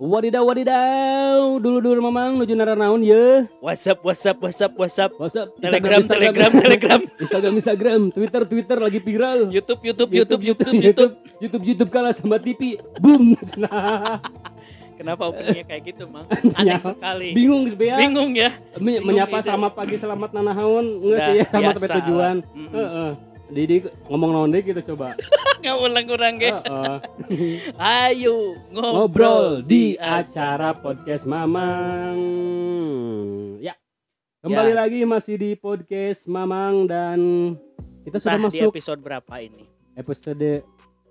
Wadidaw wadidaw, dulu dulu mamang nuju naon ye. WhatsApp, WhatsApp, WhatsApp, WhatsApp. WhatsApp, Telegram, Telegram, Telegram. Instagram, Instagram, Twitter, Twitter lagi viral. YouTube, YouTube, YouTube, YouTube, YouTube. YouTube, YouTube kalah sama TV. Boom. Kenapa openingnya kayak gitu, Mang? Ya, Aneh sekali. Bingung sebenarnya. Bingung ya. Menyapa ide. selamat pagi, selamat nanahaun, nggak sih ya sama sampai tujuan. Heeh. Didi ngomong naon kita coba. Nggak ulang-ulang ya. Heeh. Ayo Ngobrol di acara podcast Mamang. Ya. Kembali Ya. lagi masih di podcast Mamang dan kita sudah Nah, di masuk episode berapa ini? episode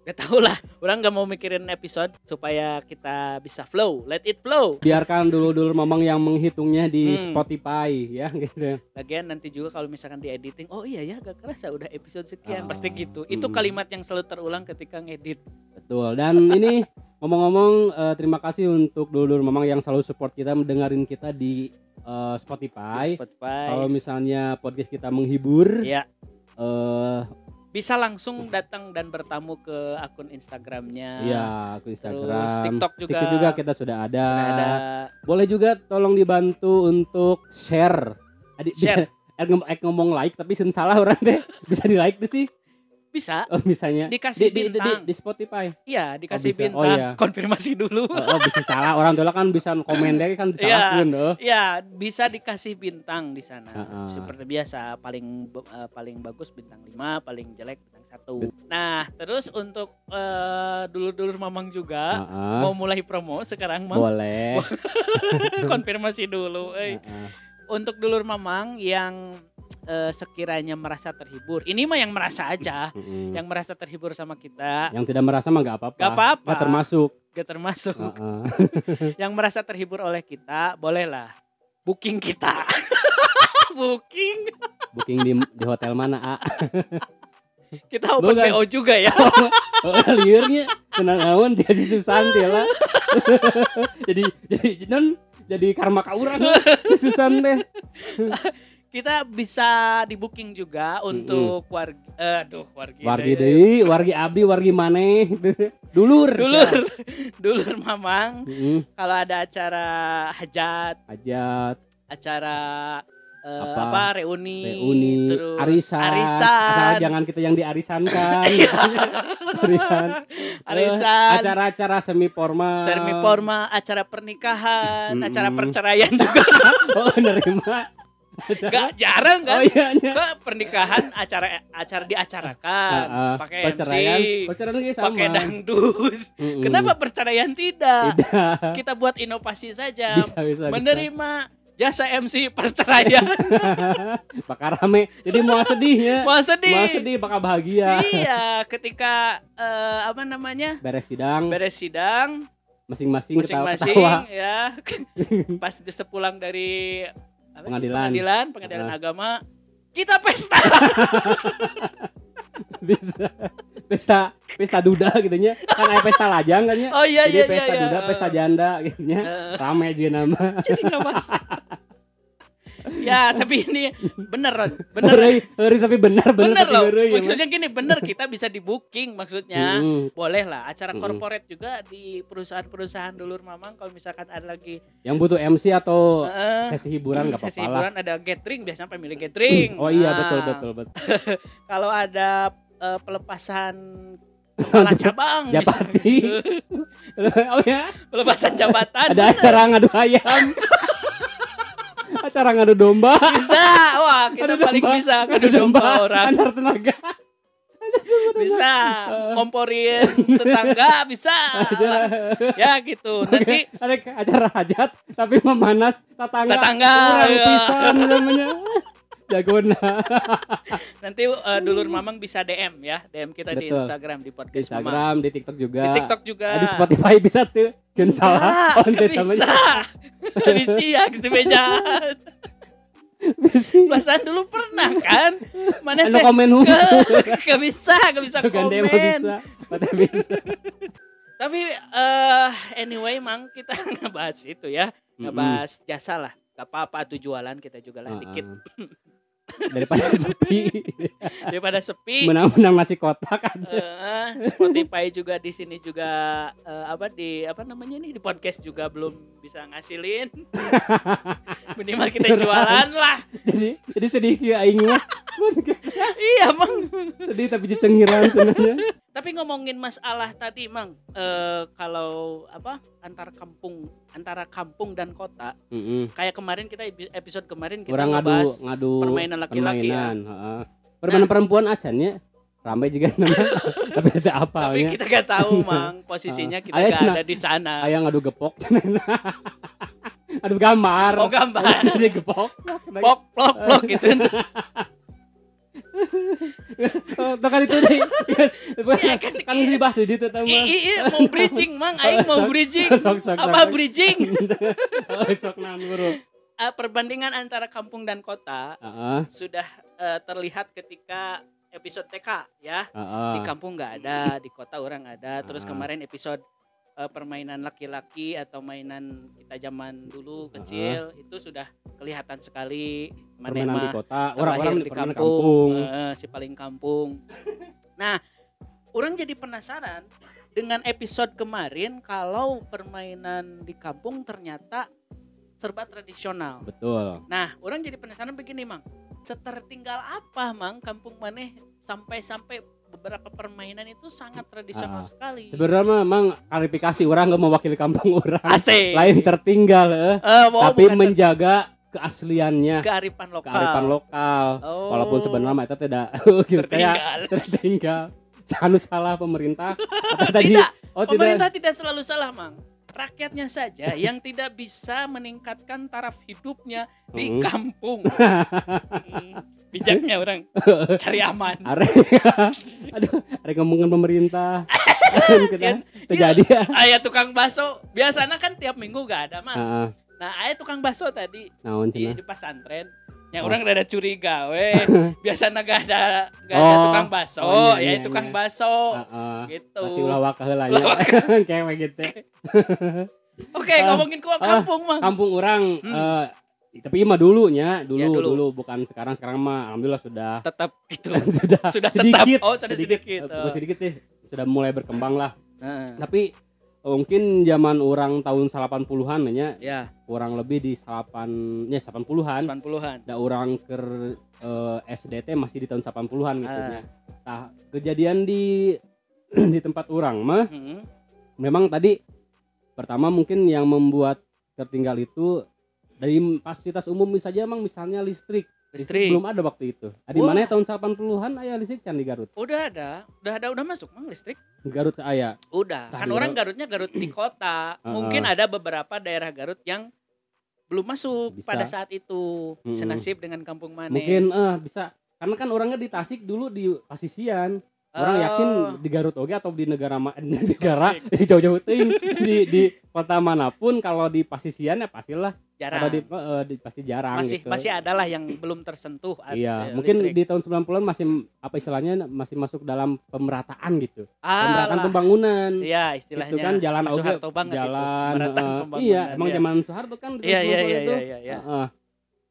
Gak tau lah, orang gak mau mikirin episode supaya kita bisa flow, let it flow. biarkan dulu dulu Mamang yang menghitungnya di Hmm. Spotify ya gitu. Lagian nanti juga kalau misalkan di editing, oh iya ya gak kerasa udah episode sekian, Ah, pasti gitu. Itu mm. kalimat yang selalu terulang ketika ngedit. Betul. Dan ini ngomong-ngomong eh, terima kasih untuk dulu dulu Mamang yang selalu support kita mendengarin kita di eh, Spotify. Di Spotify. Kalau misalnya podcast kita menghibur, Ya. eh Bisa langsung datang dan bertamu ke akun Instagramnya. ya aku Instagram, Terus TikTok juga. TikTok juga kita sudah ada. Sudah ada Boleh juga tolong dibantu untuk share. Adik Share. bisa ngom- ngomong like tapi sen salah orang deh. Bisa di like tuh sih. Bisa Oh, misalnya dikasih di, di, di, bintang. di Spotify. Iya, dikasih bisa. bintang. Oh, iya. Konfirmasi dulu. Oh, oh, bisa salah orang tuh kan bisa komen deh kan disalahkan oh. Ya, bisa dikasih bintang di sana. Heeh. Seperti biasa, paling eh, paling bagus bintang 5, paling jelek bintang 1. Nah, terus untuk eh, dulur-dulur Mamang juga Heeh. mau mulai promo sekarang, Mang. Boleh. Konfirmasi dulu. eh. Heeh. Untuk dulur Mamang yang eh, sekiranya merasa terhibur. Ini mah yang merasa aja, Mm-mm. yang merasa terhibur sama kita. yang tidak merasa mah gak apa-apa. Gak apa-apa. Nggak termasuk. Gak termasuk. Heeh. yang merasa terhibur oleh kita, bolehlah booking kita. booking. Booking di di hotel mana, A? Kita open Bukan. PO juga ya. Oh, liurnya tenang awan dia si Susanti lah. jadi jadi non jadi karma ka urang si Susan teh. Kita bisa di booking juga untuk warga eh, aduh wargi Wargi deui, wargi abdi, wargi maneh. Dulur. dulur dulur mamang Heeh. kalau ada acara hajat Hajat, acara eh, Apa? apa, reuni reuni, terus arisan. arisan Asal jangan kita yang diarisankan. arisan. arisan Eh, Acara-acara semi formal. semi formal acara pernikahan Mm-mm. acara perceraian juga Oh, nerima. Acara- jarang kan? Oh iya, iya. ke pernikahan acara acara diacarakan. Heeh. pakai perceraian, MC perceraian pakai dangdut. Mm-mm. kenapa perceraian tidak? Tidak. kita buat inovasi saja. Bisa, bisa, bisa. menerima jasa MC perceraian. Bakal rame. Jadi mau sedihnya mau sedih. Mau sedih bakal bahagia. Iya ketika eh, apa namanya? Beres sidang. Beres sidang. Masing-masing masing-masing ketawa ya. Pas sepulang dari apa Pengadilan. pengadilan pengadilan Heeh. agama. Kita pesta. Bisa. Pesta pesta duda gitu nya kan ada pesta lajang kan ya oh iya jadi iya iya pesta iya. duda pesta janda gitu nya Eh, rame aja nama. Jadi nggak masuk ya tapi ini bener Ron. Bener. Heureuy, heureuy, tapi benar benar bener tapi loh. ya, maksudnya gini bener kita bisa di booking maksudnya. Mm-mm. boleh lah acara Mm-mm. corporate juga di perusahaan-perusahaan dulur mamang kalau misalkan ada lagi. Yang butuh MC atau eh, sesi hiburan nggak sesi apa-apa lah. hiburan ada gathering biasanya milih gathering. Oh iya Nah, betul betul betul. Kalau ada eh, pelepasan kepala cabang Japati. oh ya. Pelepasan jabatan. Ada acara ngadu ayam acara ngadu domba. Bisa. Wah kita Adu paling domba, bisa adu ngadu domba orang. Antar tenaga. Bisa. Ngomporin tetangga bisa. Acara. Ya gitu. Nanti ada acara hajat tapi memanas tetangga. Tetangga, iya. pisan namanya jagona nanti eh, dulur mamang bisa DM ya. DM kita di Betul. Instagram di di podcast mamang. Instagram di TikTok juga. Di TikTok juga. Di Spotify bisa tuh. Jangan salah. Enggak, oh bisa. di siak di meja. Perasaan dulu pernah kan? Mana teh? komen hulu gak bisa gak bisa sugan komen. bisa. Mata bisa. Tapi eh anyway mang kita ngebahas itu ya. Ngebahas jasa lah. Gak apa-apa tuh jualan kita juga lah Heeh. dikit daripada sepi. Daripada sepi. Menang-menang nasi kotak kan Eh, Spotify juga di sini juga eh, apa di apa namanya nih di podcast juga belum bisa ngasilin. Minimal kita Curhat. jualan lah. Jadi jadi sedih ya aing mah iya mang. Sedih tapi cengiran sebenarnya. Tapi ngomongin masalah tadi mang eh, kalau apa antar kampung antara kampung dan kota Mm-mm. kayak kemarin kita epi- episode kemarin kita orang ngadu ngebahas ngadu permainan laki-laki ya. permainan heeh. permainan perempuan acan ya. Ramai juga nama tapi ada apa tapi ya? kita gak tahu mang. Posisinya kita Aya gak ada di sana. ayah ngadu gepok. Aduh gambar. Oh gambar. Dia gepok. Plok plok plok gitu oh, tuh kan itu nih yes. Kan, kan mesti dibahas di itu tau mah iya mau bridging mang. Aing mau Sok, bridging. apa bridging? Oh, sok nanuru Eh, perbandingan antara kampung dan kota heeh sudah eh, terlihat ketika episode TK ya. Heeh di kampung nggak ada di kota orang ada. Terus Ah. kemarin episode eh, permainan laki-laki atau mainan kita zaman dulu kecil itu sudah kelihatan sekali. Permainan di kota orang-orang di kampung, kampung. Eh, si paling kampung. Nah orang jadi penasaran dengan episode kemarin kalau permainan di kampung ternyata serba tradisional. Betul. Nah, orang jadi penasaran begini, Mang. Setertinggal apa, Mang, kampung maneh sampai-sampai beberapa permainan itu sangat tradisional Ah, sekali. sebenarnya mah emang klarifikasi orang nggak mewakili kampung orang Asik. lain tertinggal eh. Mau tapi menjaga keasliannya kearifan lokal. kearifan lokal Oh, walaupun sebenarnya itu tidak gitu kayak tertinggal. tertinggal anu salah pemerintah atau tadi Tidak, oh tidak pemerintah tidak selalu salah, Mang. Rakyatnya saja yang tidak bisa meningkatkan taraf hidupnya di Mm-mm. kampung. Hmm, Bijaknya orang cari aman. are aduh are ngomongin pemerintah kita Sian. terjadi ya Ayah tukang bakso, biasanya kan tiap minggu gak ada, Mang. Heeh, Nah, ayah tukang bakso tadi naon di, cenah di Oh. orang rada curiga we biasanya gak ada gak ada Oh. tukang bakso Oh, iya, ya iya, tukang iya. bakso Heeh. gitu Berarti ulah wakah heula nya kayak gitu oke Ah, ngomongin ke kampung mah kampung orang Hmm. eh, tapi mah dulunya dulu, Ya, dulu. dulu bukan sekarang sekarang mah alhamdulillah sudah tetap gitu sudah Sudah tetap. sedikit Oh, sudah sedikit. Eh, bukan sedikit sih sudah mulai berkembang lah Nah, tapi mungkin zaman orang tahun 80-an nya ya kurang lebih di 8 ya 80-an 90-an da orang ke eh, SDT masih di tahun 80-an gitu Ah. nya. Nah, kejadian di di tempat orang mah Hmm, memang tadi pertama mungkin yang membuat tertinggal itu dari fasilitas umum saja emang misalnya listrik. Listrik belum ada waktu itu. Di mana ya, tahun 80-an aya listrik can di Garut. udah ada udah ada udah masuk mang listrik Garut saya. udah kan orang Garut. Garutnya Garut di kota mungkin ada beberapa daerah Garut yang belum masuk Bisa. pada saat itu Mm-mm. senasib dengan kampung Mane Mungkin eh bisa karena kan orangnya di Tasik dulu di Pasisian. Orang Oh. yakin di Garut oke atau di negara di negara di jauh-jauh teuing di di kota mana pun kalau di Pasisian ya pastilah jarang di, eh, di- pasti jarang masih gitu. masih adalah yang belum tersentuh Iya, eh, mungkin listrik. di tahun 90-an masih apa istilahnya masih masuk dalam pemerataan gitu. Pemerataan Alah, pembangunan. iya istilahnya Itu kan jalan Pak oge itu, jalan pemerataan eh, pembangunan, iya emang iya. zaman Soeharto kan di iya tahun iya 90-an iya itu. iya iya, iya. Heeh.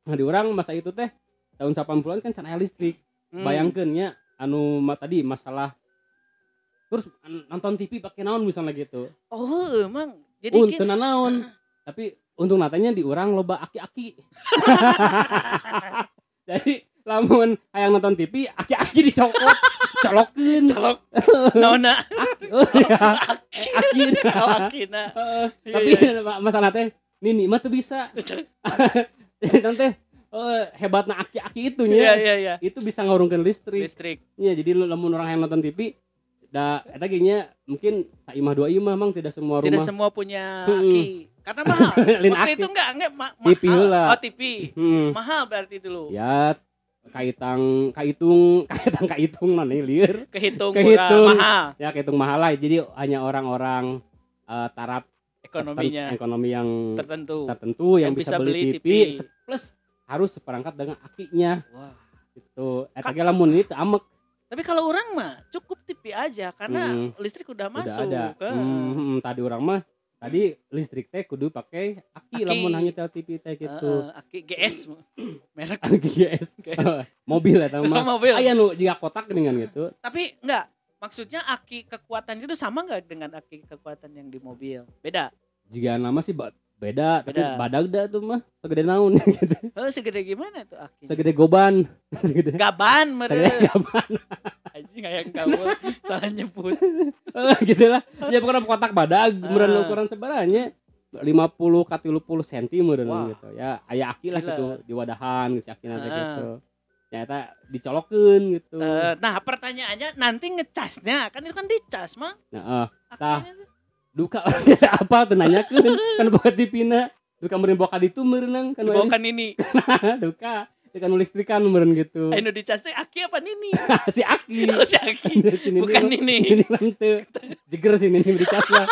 Nah di orang masa itu teh tahun 80-an kan can aya listrik. Hmm. Bayangkeun nya anu ma, tadi masalah terus an- nonton TV pakai naon misalnya gitu. oh emang jadi Untuk gini- naon. Tapi untung natanya di orang loba aki-aki. Jadi lamun hayang nonton TV aki-aki dicokot, colokeun. colok nona Oh iya. Aki. oh, Heeh. Iya, tapi ma- masalah teh nini mah tuh bisa. Tante eh, hebatna aki-aki itu iya nya. iya iya Itu bisa ngurungkeun listrik. listrik Iya, jadi lu- lamun orang yang nonton TV da eta ge nya mungkin sa imah dua imah mang tidak semua tidak rumah semua punya Mm-mm. aki karena mahal waktu aki. itu enggak enggak ma- TV mahal heula. oh TV Hmm. mahal berarti dulu Ya kaitang kaitung kaitang kaitung mana lieur kehitung, Kehitung. murah mahal ya kaitung mahal lah jadi hanya orang-orang eh, taraf ekonominya ekonomi yang tertentu tertentu yang, Yang bisa, bisa beli beli TV, TV. plus harus seperangkat dengan akinya. Wah. Itu eta ge lamun itu amek. Tapi kalau orang mah cukup TV aja karena Mm. listrik udah udah masuk. ada. ke- Hmm, hmm, tadi orang mah tadi listrik teh kudu pakai aki, Aki. lamun hanya tel TV teh gitu. Heeh, aki GS merek. Aki GS GS. mobil eta mah. Mobil. Aya nu jika kotak dengan gitu. Tapi enggak maksudnya aki kekuatan itu sama enggak dengan aki kekuatan yang di mobil? Beda. Jika nama sih beda, tapi Beda. badag dah tuh mah segede naon gitu. Oh segede gimana tuh aki? Segede goban segede. Gaban segede mere gaban. Anjing kayak kamu salah nyebut. Eh, gitu lah. Ya pokoknya kotak badag meureun Ah. ukuran sebaranya 50 ka 30 cm meureun Wah. gitu. Ya aya aki lah gitu di wadahan si aki nanti Ah. gitu. Ya eta dicolokeun gitu. Eh, nah pertanyaannya nanti ngecasnya kan itu kan dicas mah. Nah tuh. Duka. Apa tuh nanyakeun kan boga tipina duka meureun boga ditu meureun kan dibawakan ini. Duka. Itu kan listrikan meureun gitu. Ayo dicas teh aki apa nini? Si aki. Oh si aki. Bukan nini. Ini nanti jeger sini nih dicas lah.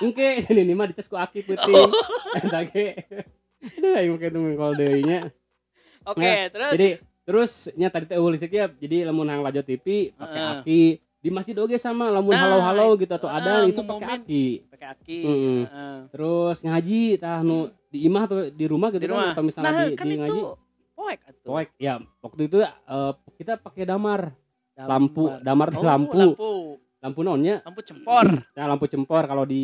Engke sini nih mah dicas ku aki putih. Oh. eta ge aduh aing make temen kalau deui nya. Oke Nah, terus? jadi terus nya tadi teh listriknya jadi lamun hang lajo TV pakai aki di masjid oge sama lamun Nah, halau-halau gitu atau ada itu pakai aki. Pakai aki. Mm-mm. Heeh. terus ngaji tah nu di imah atau di rumah gitu di rumah. kan atau misalnya nah di, kan di itu ngaji. poek atuh. Poek, ya. Waktu itu eh, kita pakai damar. Damar. lampu damar oh, lampu. lampu. Lampu naonnya lampu cempor. Nah lampu cempor kalau di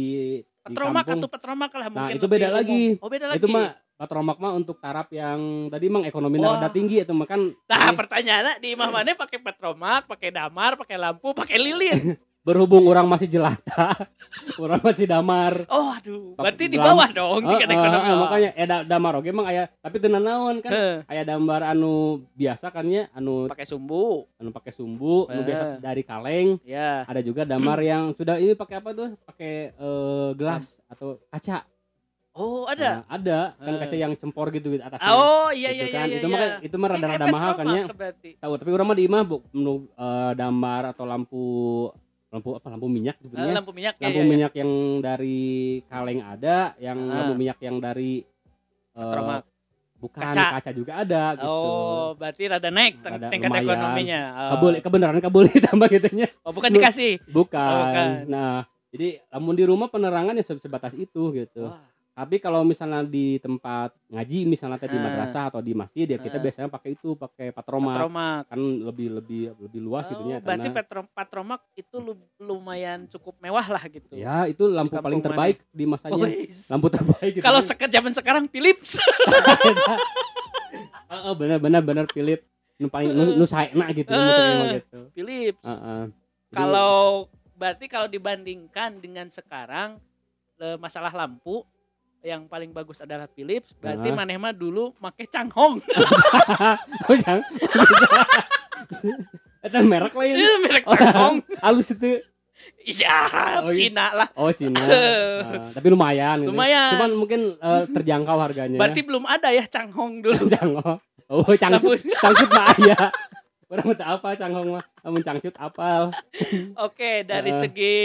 petromak atau petromak lah Nah, mungkin itu lebih beda umum. lagi. oh beda lagi. itu mah patromak mah untuk taraf yang tadi emang ekonominya Wah. rada tinggi itu mah kan. Nah ini pertanyaannya di imah mana pakai petromak pakai damar pakai lampu pakai lilin? Berhubung orang masih jelata orang masih damar. Oh aduh. Berarti di bawah dong tingkat ah, ekonomi ah, makanya eh da- damar oge emang aya tapi tenan naon kan. Heh, aya damar anu biasa kan ya anu pakai sumbu. Anu pakai sumbu anu biasa dari kaleng. Ya ada juga damar yang sudah ini pakai apa tuh? Pakai eh, gelas. atau kaca oh ada Nah, ada kan Eh. kaca yang cempor gitu gitu atasnya oh iya iya Gitu iya kan. iya itu mah kan- itu mah rada-rada mahal kan ya tahu tapi orang mah di imah bu menu eh, damar atau lampu lampu apa lampu minyak Eh, sebenarnya lampu minyak ya, lampu ya, ya. minyak yang dari kaleng ada yang Ah. lampu minyak yang dari eh, Petromak. bukan Kaca. kaca. juga ada gitu Oh, berarti rada naik Rada tingkat lumayan. ekonominya. Oh. kabul kebenaran kabul ditambah gitunya Oh, bukan dikasih. bukan. Oh, bukan. nah jadi lamun di rumah penerangan ya se- sebatas itu gitu Wah, tapi kalau misalnya di tempat ngaji misalnya teh di Ah. madrasah atau di masjid ya kita Ah. biasanya pakai itu pakai patromak Petromak. kan lebih lebih lebih luas Oh, itunya berarti petrom, patromak itu lu- lumayan cukup mewah lah gitu. ya itu lampu paling mana? terbaik di masanya Wis. lampu terbaik gitu. Kalau seke zaman sekarang Philips. Heeh, bener bener bener Philip nu paling nu, nu saena gitu mah gitu Philips. Heeh. Jadi, Kalau berarti kalau dibandingkan dengan sekarang masalah lampu yang paling bagus adalah Philips. Berarti Ah. maneh mah dulu make Changhong. oh jangan Eta merek lain Itu merek Changhong. halus itu Iya, Oh, iya. Cina lah. oh Cina Ah, tapi lumayan gitu. Lumayan. cuman mungkin eh, terjangkau harganya Berarti belum ada ya Changhong dulu. Cangho oh cangcut cangcut mah aya orang teu apa canghong mah namun cangcut apal Oke, dari Heeh. segi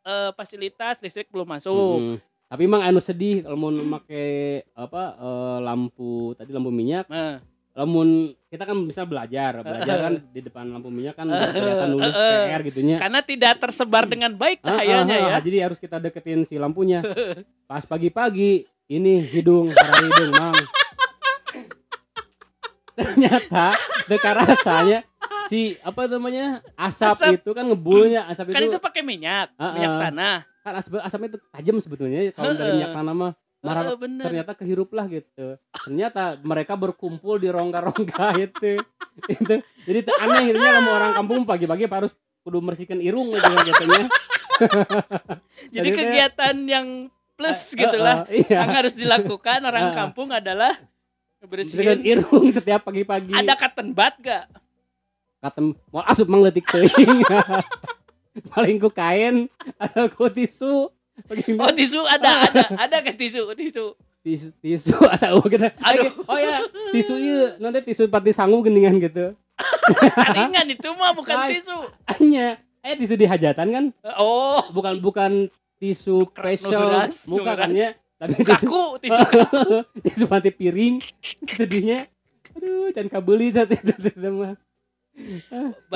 eh, fasilitas listrik belum masuk. Mm. Tapi emang anu sedih kalau mau make apa eh, lampu tadi lampu minyak, Nah, lamun kita kan bisa belajar, belajar kan di depan lampu minyak kan kelihatan nulis Heeh. PR gitunya. karena tidak tersebar dengan baik cahayanya Ah, ah, ya. ah, Jadi harus kita deketin si lampunya. Pas pagi-pagi ini hidung, para hidung, Mang. Ternyata dekat rasanya si apa namanya asap, Asap. itu kan ngebulnya asap Kan itu, itu pakai minyak, Ah, minyak ah. tanah. Kan asap asapnya itu tajam sebetulnya kalau dari minyak tanah mah marah bener. ternyata kehirup lah gitu. Ternyata mereka berkumpul di rongga-rongga itu. Itu jadi teu aneh gitu nya lamun orang kampung. Pagi-pagi harus kudu bersihkan irung gitu kan katanya. Jadi kegiatan yang plus Eh, gitulah eh, eh, iya. Yang harus dilakukan orang Ah. kampung adalah bersihkan bersihin. irung setiap pagi-pagi. Ada cotton bud gak? katem mau asup mang leutik teuing paling ku kain atau ku tisu Bagaimana? Oh tisu ada, ada, ada ke tisu, tisu. tisu tisu asa eueuh kita Aduh. oh ya tisu ieu nanti tisu pati sangu geningan gitu Saringan itu mah bukan Ay. tisu. hanya eh tisu di hajatan kan Oh, bukan bukan tisu special nukeras, muka nukeras. kan ya tapi tisu kaku tisu. tisu mati piring sedihnya aduh can kabeli saat itu mah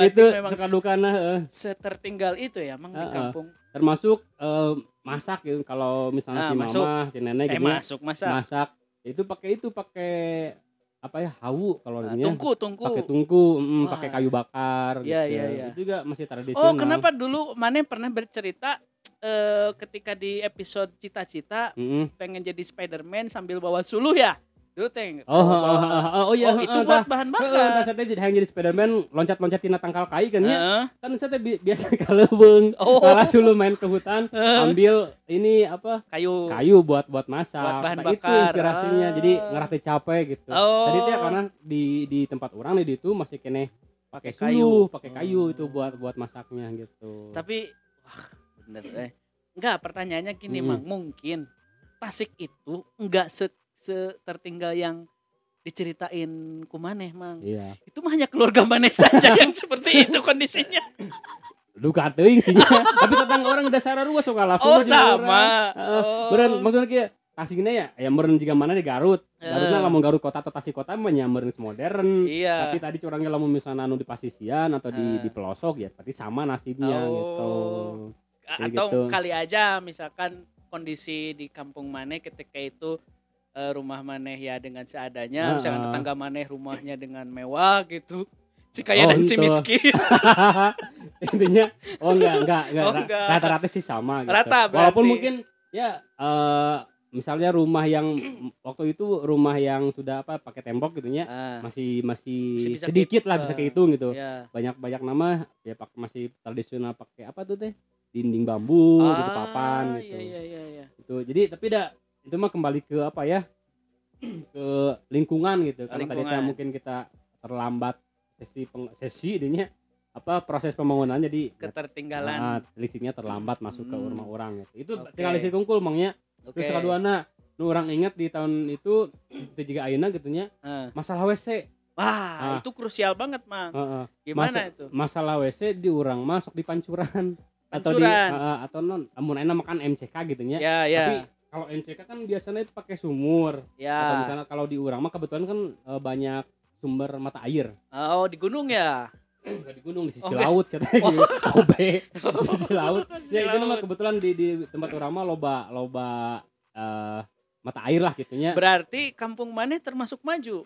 itu memang suka dukana eh. setertinggal itu ya, mang di Ah, ah. kampung. termasuk eh, masak gitu kalau misalnya Ah, si masuk. mama si nenek Eh gitu ya, masuk masa. masak itu pakai itu pakai apa ya hawu kalau Nah, tungku tungku. pakai tungku mm, pakai kayu bakar Iya, gitu. iya, iya. itu juga masih tradisional Oh, kenapa dulu Mane pernah bercerita eh, ketika di episode cita-cita Mm-mm. pengen jadi Spider-Man sambil bawa suluh ya? Dulu teng. oh, oh, oh, oh, oh, oh, iya Oh, itu heeh, buat bahan bakar. tah saya teh jadi hayang jadi Spiderman loncat-loncat tina tangkal kai kan ya Heeh. kan saya teh bi- biasa kaleuweung Oh, malah sulu main ke hutan Heeh. ambil ini apa kayu. kayu buat buat masak Buat bahan Nah, itu bakar. inspirasinya jadi Ah. ngerti capek gitu Oh. tadi teh karena di di tempat orang nih di itu masih kene pakai kayu. pakai kayu Hmm. itu buat buat masaknya gitu Tapi wah, bener eh. Enggak, pertanyaannya gini, Mm. Mang. Mungkin Tasik itu enggak se tertinggal yang diceritain ku maneh, Mang. iya Itu mah hanya keluarga maneh saja yang seperti itu kondisinya. duka teuing sih tapi tetangga orang udah sararua sok langsung Oh, sama. Heeh, Oh. Beren, maksudnya kayak Tasiknya ya, ya meren juga mana di Garut. Garutnya Eh. lamun Garut kota atau Tasik kota mah nya meureun modern. Iya. Tapi tadi curangnya lamun misalnya anu di pasisian atau di Eh. di pelosok ya, berarti sama nasibnya Oh. gitu. Kayak atau gitu. kali aja misalkan kondisi di kampung maneh ketika itu eh, rumah maneh ya dengan seadanya, Ah, misalkan ah. tetangga maneh rumahnya dengan mewah gitu. Si kaya Oh, dan si itu. miskin. Intinya oh enggak enggak enggak, Oh, rata-rata sih sama gitu. Rata Walaupun berarti. mungkin ya eh misalnya rumah yang waktu itu rumah yang sudah apa pakai tembok gitu ya Ah, masih masih Masih sedikit lah bisa kehitung gitu. ya. banyak banyak nama ya pak masih tradisional pakai apa tuh teh dinding bambu gitu Ah, papan gitu Iya, iya, iya, iya. Itu. jadi tapi dah itu mah kembali ke apa ya ke lingkungan gitu karena tadi Lingkungan. mungkin kita terlambat sesi peng, sesi ininya apa proses pembangunan jadi Ketertinggalan. ah, listriknya terlambat masuk ke Hmm. rumah orang gitu itu Oke. tinggal listrik kungkul mangnya Oke. terus kaduana nu orang ingat di tahun itu itu juga ayeuna gitu nya Ah. masalah WC Wah, Ah. itu krusial banget, Mang. Heeh. Gimana Masa- itu? masalah WC di orang masuk di pancuran atau di Pancuran. uh, atau non amun enak makan MCK gitu nya Ya, tapi ya. Kalau MCK kan biasanya itu pakai sumur atau Ya. misalnya kalau di urang mah kebetulan kan uh, banyak sumber mata air Oh, di gunung ya. Nggak di gunung di sisi Oh, nggak. laut katanya gitu OB di sisi laut ya itu mah laut. kebetulan di di tempat urang mah loba loba uh, mata air lah gitunya Berarti kampung maneh termasuk maju.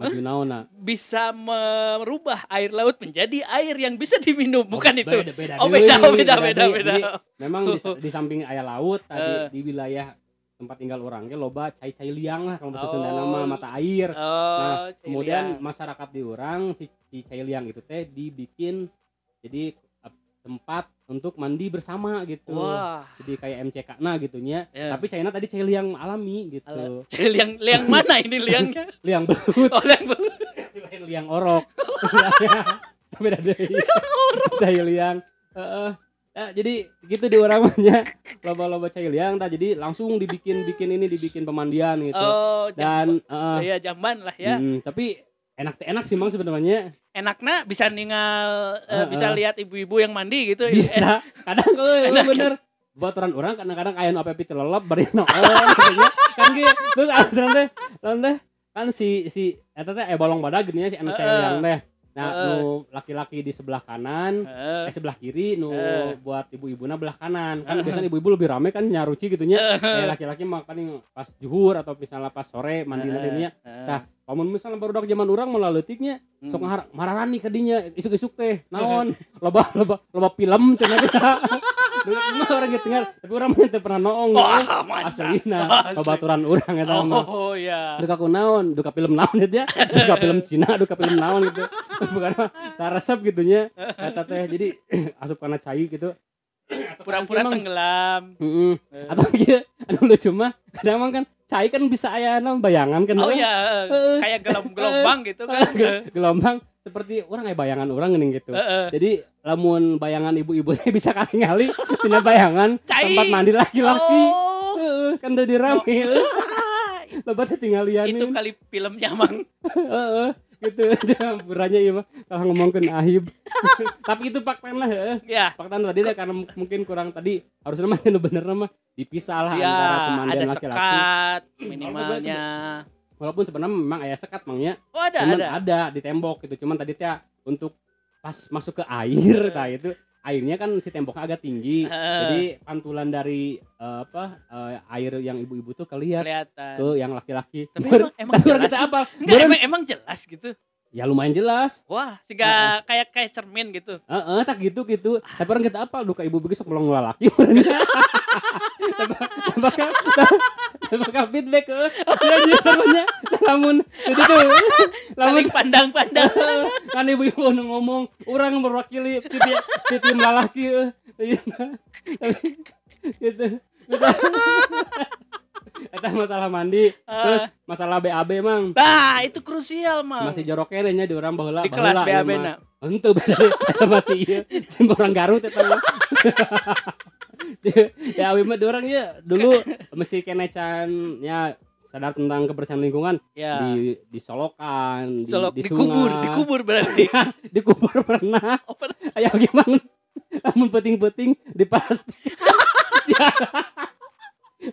Maju naona Bisa merubah air laut menjadi air yang bisa diminum, bukan itu. beda beda Oh, beda, beda, beda, deui. beda. Jadi, memang di, di samping ayah laut Eh. tadi di wilayah tempat tinggal orang ge loba cai-cai liang lah kalau bahasa Sunda Oh. nama mata air. Oh, Nah. Kemudian masyarakat di orang si, si cai liang itu teh dibikin jadi eh, tempat untuk mandi bersama gitu. Wah. Jadi kayak MCK nah gitunya. Ya. Tapi China tadi cai liang alami gitu. Ala- liang liang mana ini liangnya? Liang belut, Oh, liang lain liang orok. Beda deh. Cai liang. Heeh. Ya, jadi gitu di orang mahnya loba-loba cai liang tak jadi langsung dibikin bikin ini dibikin pemandian gitu. Oh, jam, Dan eh, ya jamban lah ya. mm, tapi enak enak sih mang sebenarnya. Enaknya bisa ninggal eh, Heeh. bisa lihat ibu-ibu yang mandi gitu. Eh, bisa kadang euy Enak. bener buat orang orang kadang-kadang aya nu apepi lelep bari naon katanya kan gitu. Terus alasan teh lawan teh kan si si eta teh eh bolong badag gini ya si anu cai Heeh. liang teh. Nah nu laki-laki di sebelah kanan eh sebelah kiri nu buat ibu-ibuna belah kanan. Kan biasanya ibu-ibu lebih rame kan nyaruci gitunya. Eh laki-laki mah paling pas juhur atau misalnya pas sore mandi nantinya Heeh. Tah, pamun misalnya baru zaman orang malah leutiknya Hmm. sok ngahar mararani kadinya isuk-isuk teh naon? Loba loba loba film cenah kita mah orang gitu dengar tapi orang mah teu pernah noong Wah, masa. aslina Asli. babaturan urang eta mah. Oh, ya. duka ku naon? Duka film naon gitu ya? Duka film Cina duka film naon gitu. Bukan mah tak resep gitunya. Eta teh jadi asup kana cai gitu Pura-pura tenggelam. Eh. atau gitu anu lucu mah kadang emang kan cai kan bisa aya naon bayangan kan Oh ya, Heeh. kayak gelom- gelombang gitu kan. Gel- gelombang seperti orang kayak bayangan orang geuning gitu jadi lamun bayangan ibu-ibu saya bisa kali tina bayangan Cai. tempat mandi laki-laki Oh. Heeh, kan tadi rame Heeh, lebat teh tinggal lianin itu kali filmnya mang Gitu. Burannya iya mah kalau ngomongkeun ahib. Tapi itu fakta lah ya fakta tadi teh karena mungkin kurang tadi. Harusnya mah anu bener mah dipisah lah ya antara ada pemandian laki-laki. sekat minimalnya. walaupun sebenarnya memang aya sekat mangnya oh ada cuman ada. ada. di tembok gitu. Cuman tadi teh untuk pas masuk ke air nah itu airnya kan si temboknya agak tinggi. Heeh. Jadi pantulan dari eh, apa eh, air yang ibu-ibu tuh kelihat kelihatan. ke yang laki-laki. Tapi emang, emang jelas. kita apa? Enggak, emang, emang jelas gitu. Ya lumayan jelas. Wah, sehingga kayak kayak cermin gitu. Heeh, tak gitu gitu. Tapi orang kita apa? Luka ibu begitu belum laki. bakal bakal feedback ke ya serunya lamun itu tuh lamun pandang-pandang. kan ibu-ibu nu ngomong orang mewakili titi titi melalaki eh. Iya. Tapi, gitu Eta masalah mandi terus masalah BAB mang Nah, itu krusial, Mang. masih jorok nya di orang baheula di kelas BAB ieu mah. na. Beda eta masih iya Simba orang Garut eta mah. ya awi mah orang ya dulu mesti kene can ya sadar tentang kebersihan lingkungan Ya. di disolokan di, Solok di dikubur, sungai, dikubur berarti. dikubur pernah Oh, pernah. ayo gimana namun peting-peting di plastik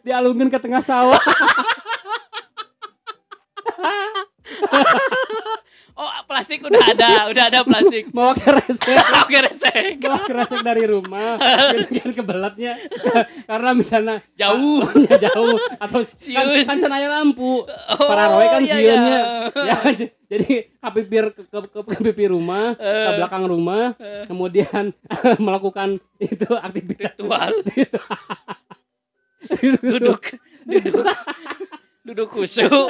dialungin ke tengah sawah Oh, plastik udah ada, udah ada plastik. mau keresek Oke, resek. mau keresek dari rumah kan kebelatnya karena misalnya Jauh. ya jauh atau kan, Siun. kan aya lampu Oh, para roe kan iya, siunnya iya. ya jadi kapipir ke, ke, ke, ke pipi rumah ke Eh. belakang rumah Eh. kemudian melakukan itu aktivitas Ritual. Duduk, duduk, duduk khusyuk.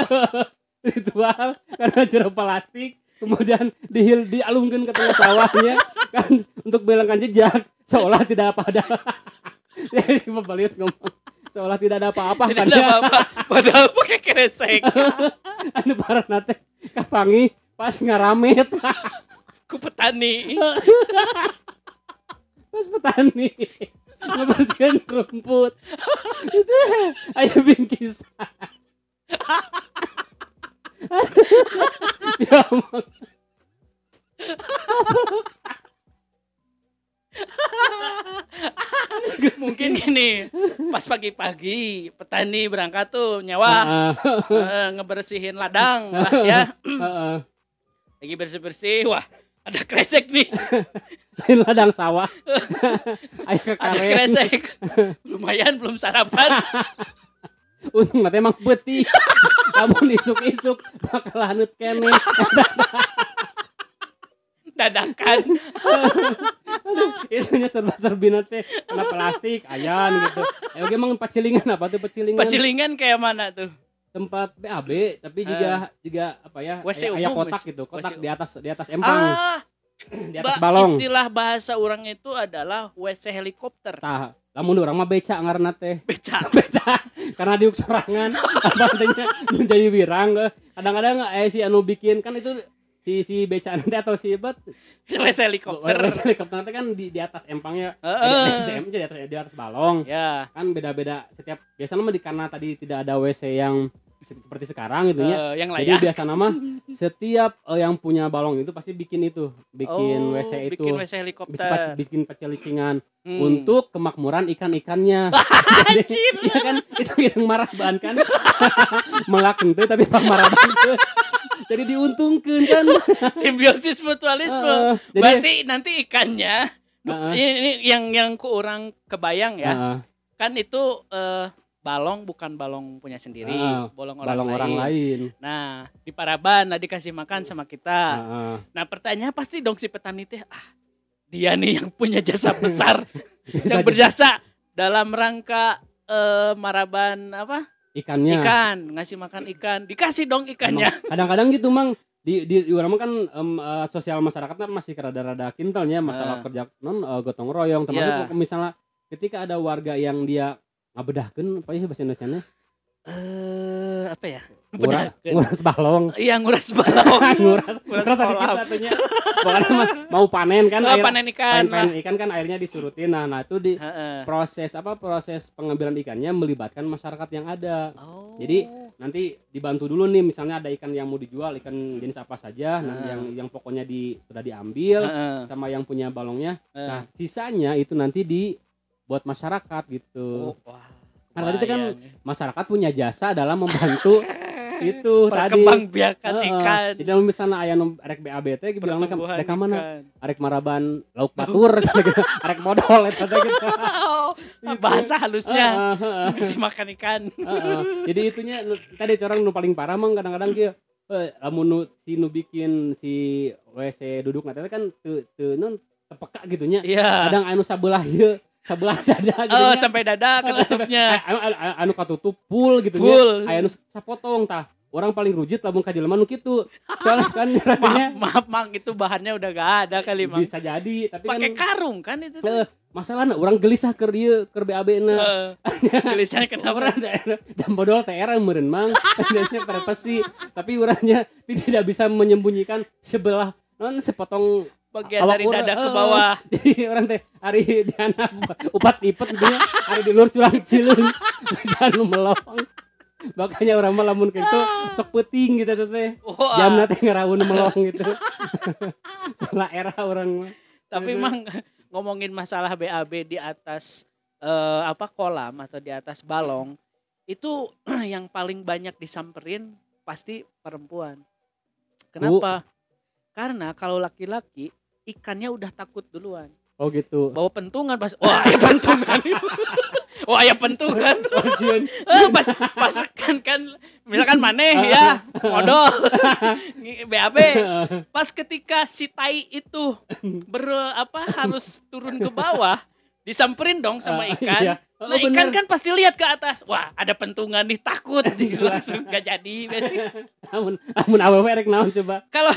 ritual karena jeruk plastik kemudian dihil dialungkan ke tengah sawahnya kan untuk bilangkan jejak seolah tidak apa ada pembaliut ngomong seolah tidak ada apa-apa Tidak kan ada ya apa-apa. Padahal pakai kresek. anu para nate kapangi pas ngaramet Ku petani. pas petani ngebersihin rumput itu ayo bingkisan ya ampun. Mungkin gini, pas pagi-pagi petani berangkat tuh nyawa Ah, eh, ngebersihin ladang lah ya. ah. Lagi bersih-bersih, wah ada kresek nih, lain ladang sawah. Ayo ke ada karen kresek. Lumayan belum sarapan. untung teh emang putih kamu isuk-isuk bakal hanut kene. Dadakan. aduh itunya serba-serbi teh kena plastik. Ayan gitu. Ayo emang pacilingan apa tuh pacilingan Pacilingan kayak mana tuh? tempat BAB tapi juga juga apa ya WC aya, aya umum, kotak gitu. kotak di atas di atas empang. Ah, di atas ba- balong istilah bahasa orang itu adalah WC helikopter. tah lamun orang mah beca ngaranna teh Beca. beca karena diuk sorangan apa artinya menjadi wirang eh. kadang-kadang eh si anu bikin kan itu si si beca nanti atau si bet WC helikopter. WC helikopter nanti kan di di atas empangnya Heeh. eh, di atas em- di atas di atas balong Ya. kan beda-beda setiap biasanya mah di karena tadi tidak ada WC yang seperti sekarang gitu ya eh, yang Jadi layak. biasa nama setiap eh, yang punya balong itu pasti bikin itu, bikin Oh, WC itu, Bikin WC helikopter. bisa pac- bikin pacilicingan Hmm. untuk kemakmuran ikan-ikannya. Jadi, iya kan itu yang marah ban kan, melak ente tapi marah teu. Jadi diuntungkan kan. simbiosis mutualisme. Heeh, jadi Berarti nanti ikannya Heeh. ini, ini yang yang ku orang kebayang ya. heeh, Kan itu eh, balong bukan balong punya sendiri, Heeh, balong orang balong lain. orang lain. Nah, di Paraban nah dikasih makan sama kita. Heeh. Nah, pertanyaan pasti dong si petani teh, ah, dia nih yang punya jasa besar, yang berjasa dalam rangka eh, maraban apa? ikannya. Ikan, ngasih makan ikan. Dikasih dong ikannya. Kadang-kadang gitu mang di di, di orang kan em, eh, sosial masyarakatnya masih rada-rada kintalnya masalah Ah. kerja non eh, gotong royong termasuk Ya. misalnya ketika ada warga yang dia ngabedahkeun apa sih bahasa Indonesia Eh, apa ya? nguras, Bedakeun. nguras balong Iya, nguras balong. nguras Nguras nguras kita artinya mah mau panen kan Oh, air panen ikan. panen, panen ikan kan airnya disurutin nah nah itu di Heeh. proses apa proses pengambilan ikannya melibatkan masyarakat yang ada Oh. Jadi, nanti dibantu dulu nih misalnya ada ikan yang mau dijual ikan jenis apa saja nah Ah. yang yang pokoknya di sudah diambil sama yang punya balongnya nah sisanya itu nanti di buat masyarakat gitu Oh, wah. Karena tadi itu kan ya. masyarakat punya jasa dalam membantu itu tadi perkembang biakan Heeh. ikan Jadi misalnya aya nu arek BAB teh bilangna ka pertumbuhan arek ka mana? Arek maraban lauk batur gitu. Arek modal eta teh gitu. Oh, bahasa halusnya Heeh, heeh, masih makan ikan heeh. Jadi itunya tadi orang nu paling parah mah kadang-kadang kieu eh lamun nu si nu bikin si WC duduk nanti kan teu teu non tepeka gitunya. iya Kadang anu sabelah ieu, sabelah dada gitu. oh sampai dada ketutupnya anu, anu, anu katutup full gitu Full. aya anu sapotong tah. Orang paling rujit lamun ka jelema nu kitu soalnya kan maaf rasanya maaf mang itu bahannya udah gak ada kali mang. Bisa jadi tapi kan pakai karung kan itu tuh. eh, masalahnya orang gelisah keur dieu keur BAB na. Eh, tulisannya kenapa orang dan bodol TR meureun mang. Jadinya pasti tapi urangnya tidak bisa menyembunyikan sebelah non sepotong bagian Awak dari dada ke eh, bawah. jadi orang teh hari di anak upat ipet gitu ya. Hari di luar curang cileun bisa nu melong. Makanya orang mah lamun gitu sok peting gitu teh teh. Oh, jam ah. teh ngeraun melong gitu. Salah era orang mah. Tapi emang ngomongin masalah BAB di atas eh, apa kolam atau di atas balong itu yang paling banyak disamperin pasti perempuan. Kenapa? Karena kalau laki-laki ikannya udah takut duluan. oh gitu Bawa pentungan pas wah ya pentungan. wah ya pentungan. oh Eh, pas pas kan kan misalkan maneh ya modal BAB pas ketika si tai itu ber apa harus turun ke bawah disamperin dong sama Ah, ikan. iya. Oh, nah ikan bener. kan pasti lihat ke atas. Wah ada pentungan nih takut. Langsung gak jadi basic. amun amun awewe rek naon coba? Kalau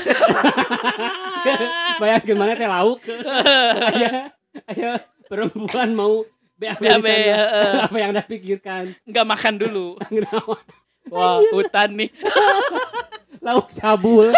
bayangkeun mana teh lauk? Aya aya perempuan mau BAB sana. heeh. apa yang anda pikirkan? Nggak makan dulu. Wah hutan nih. Lauk cabul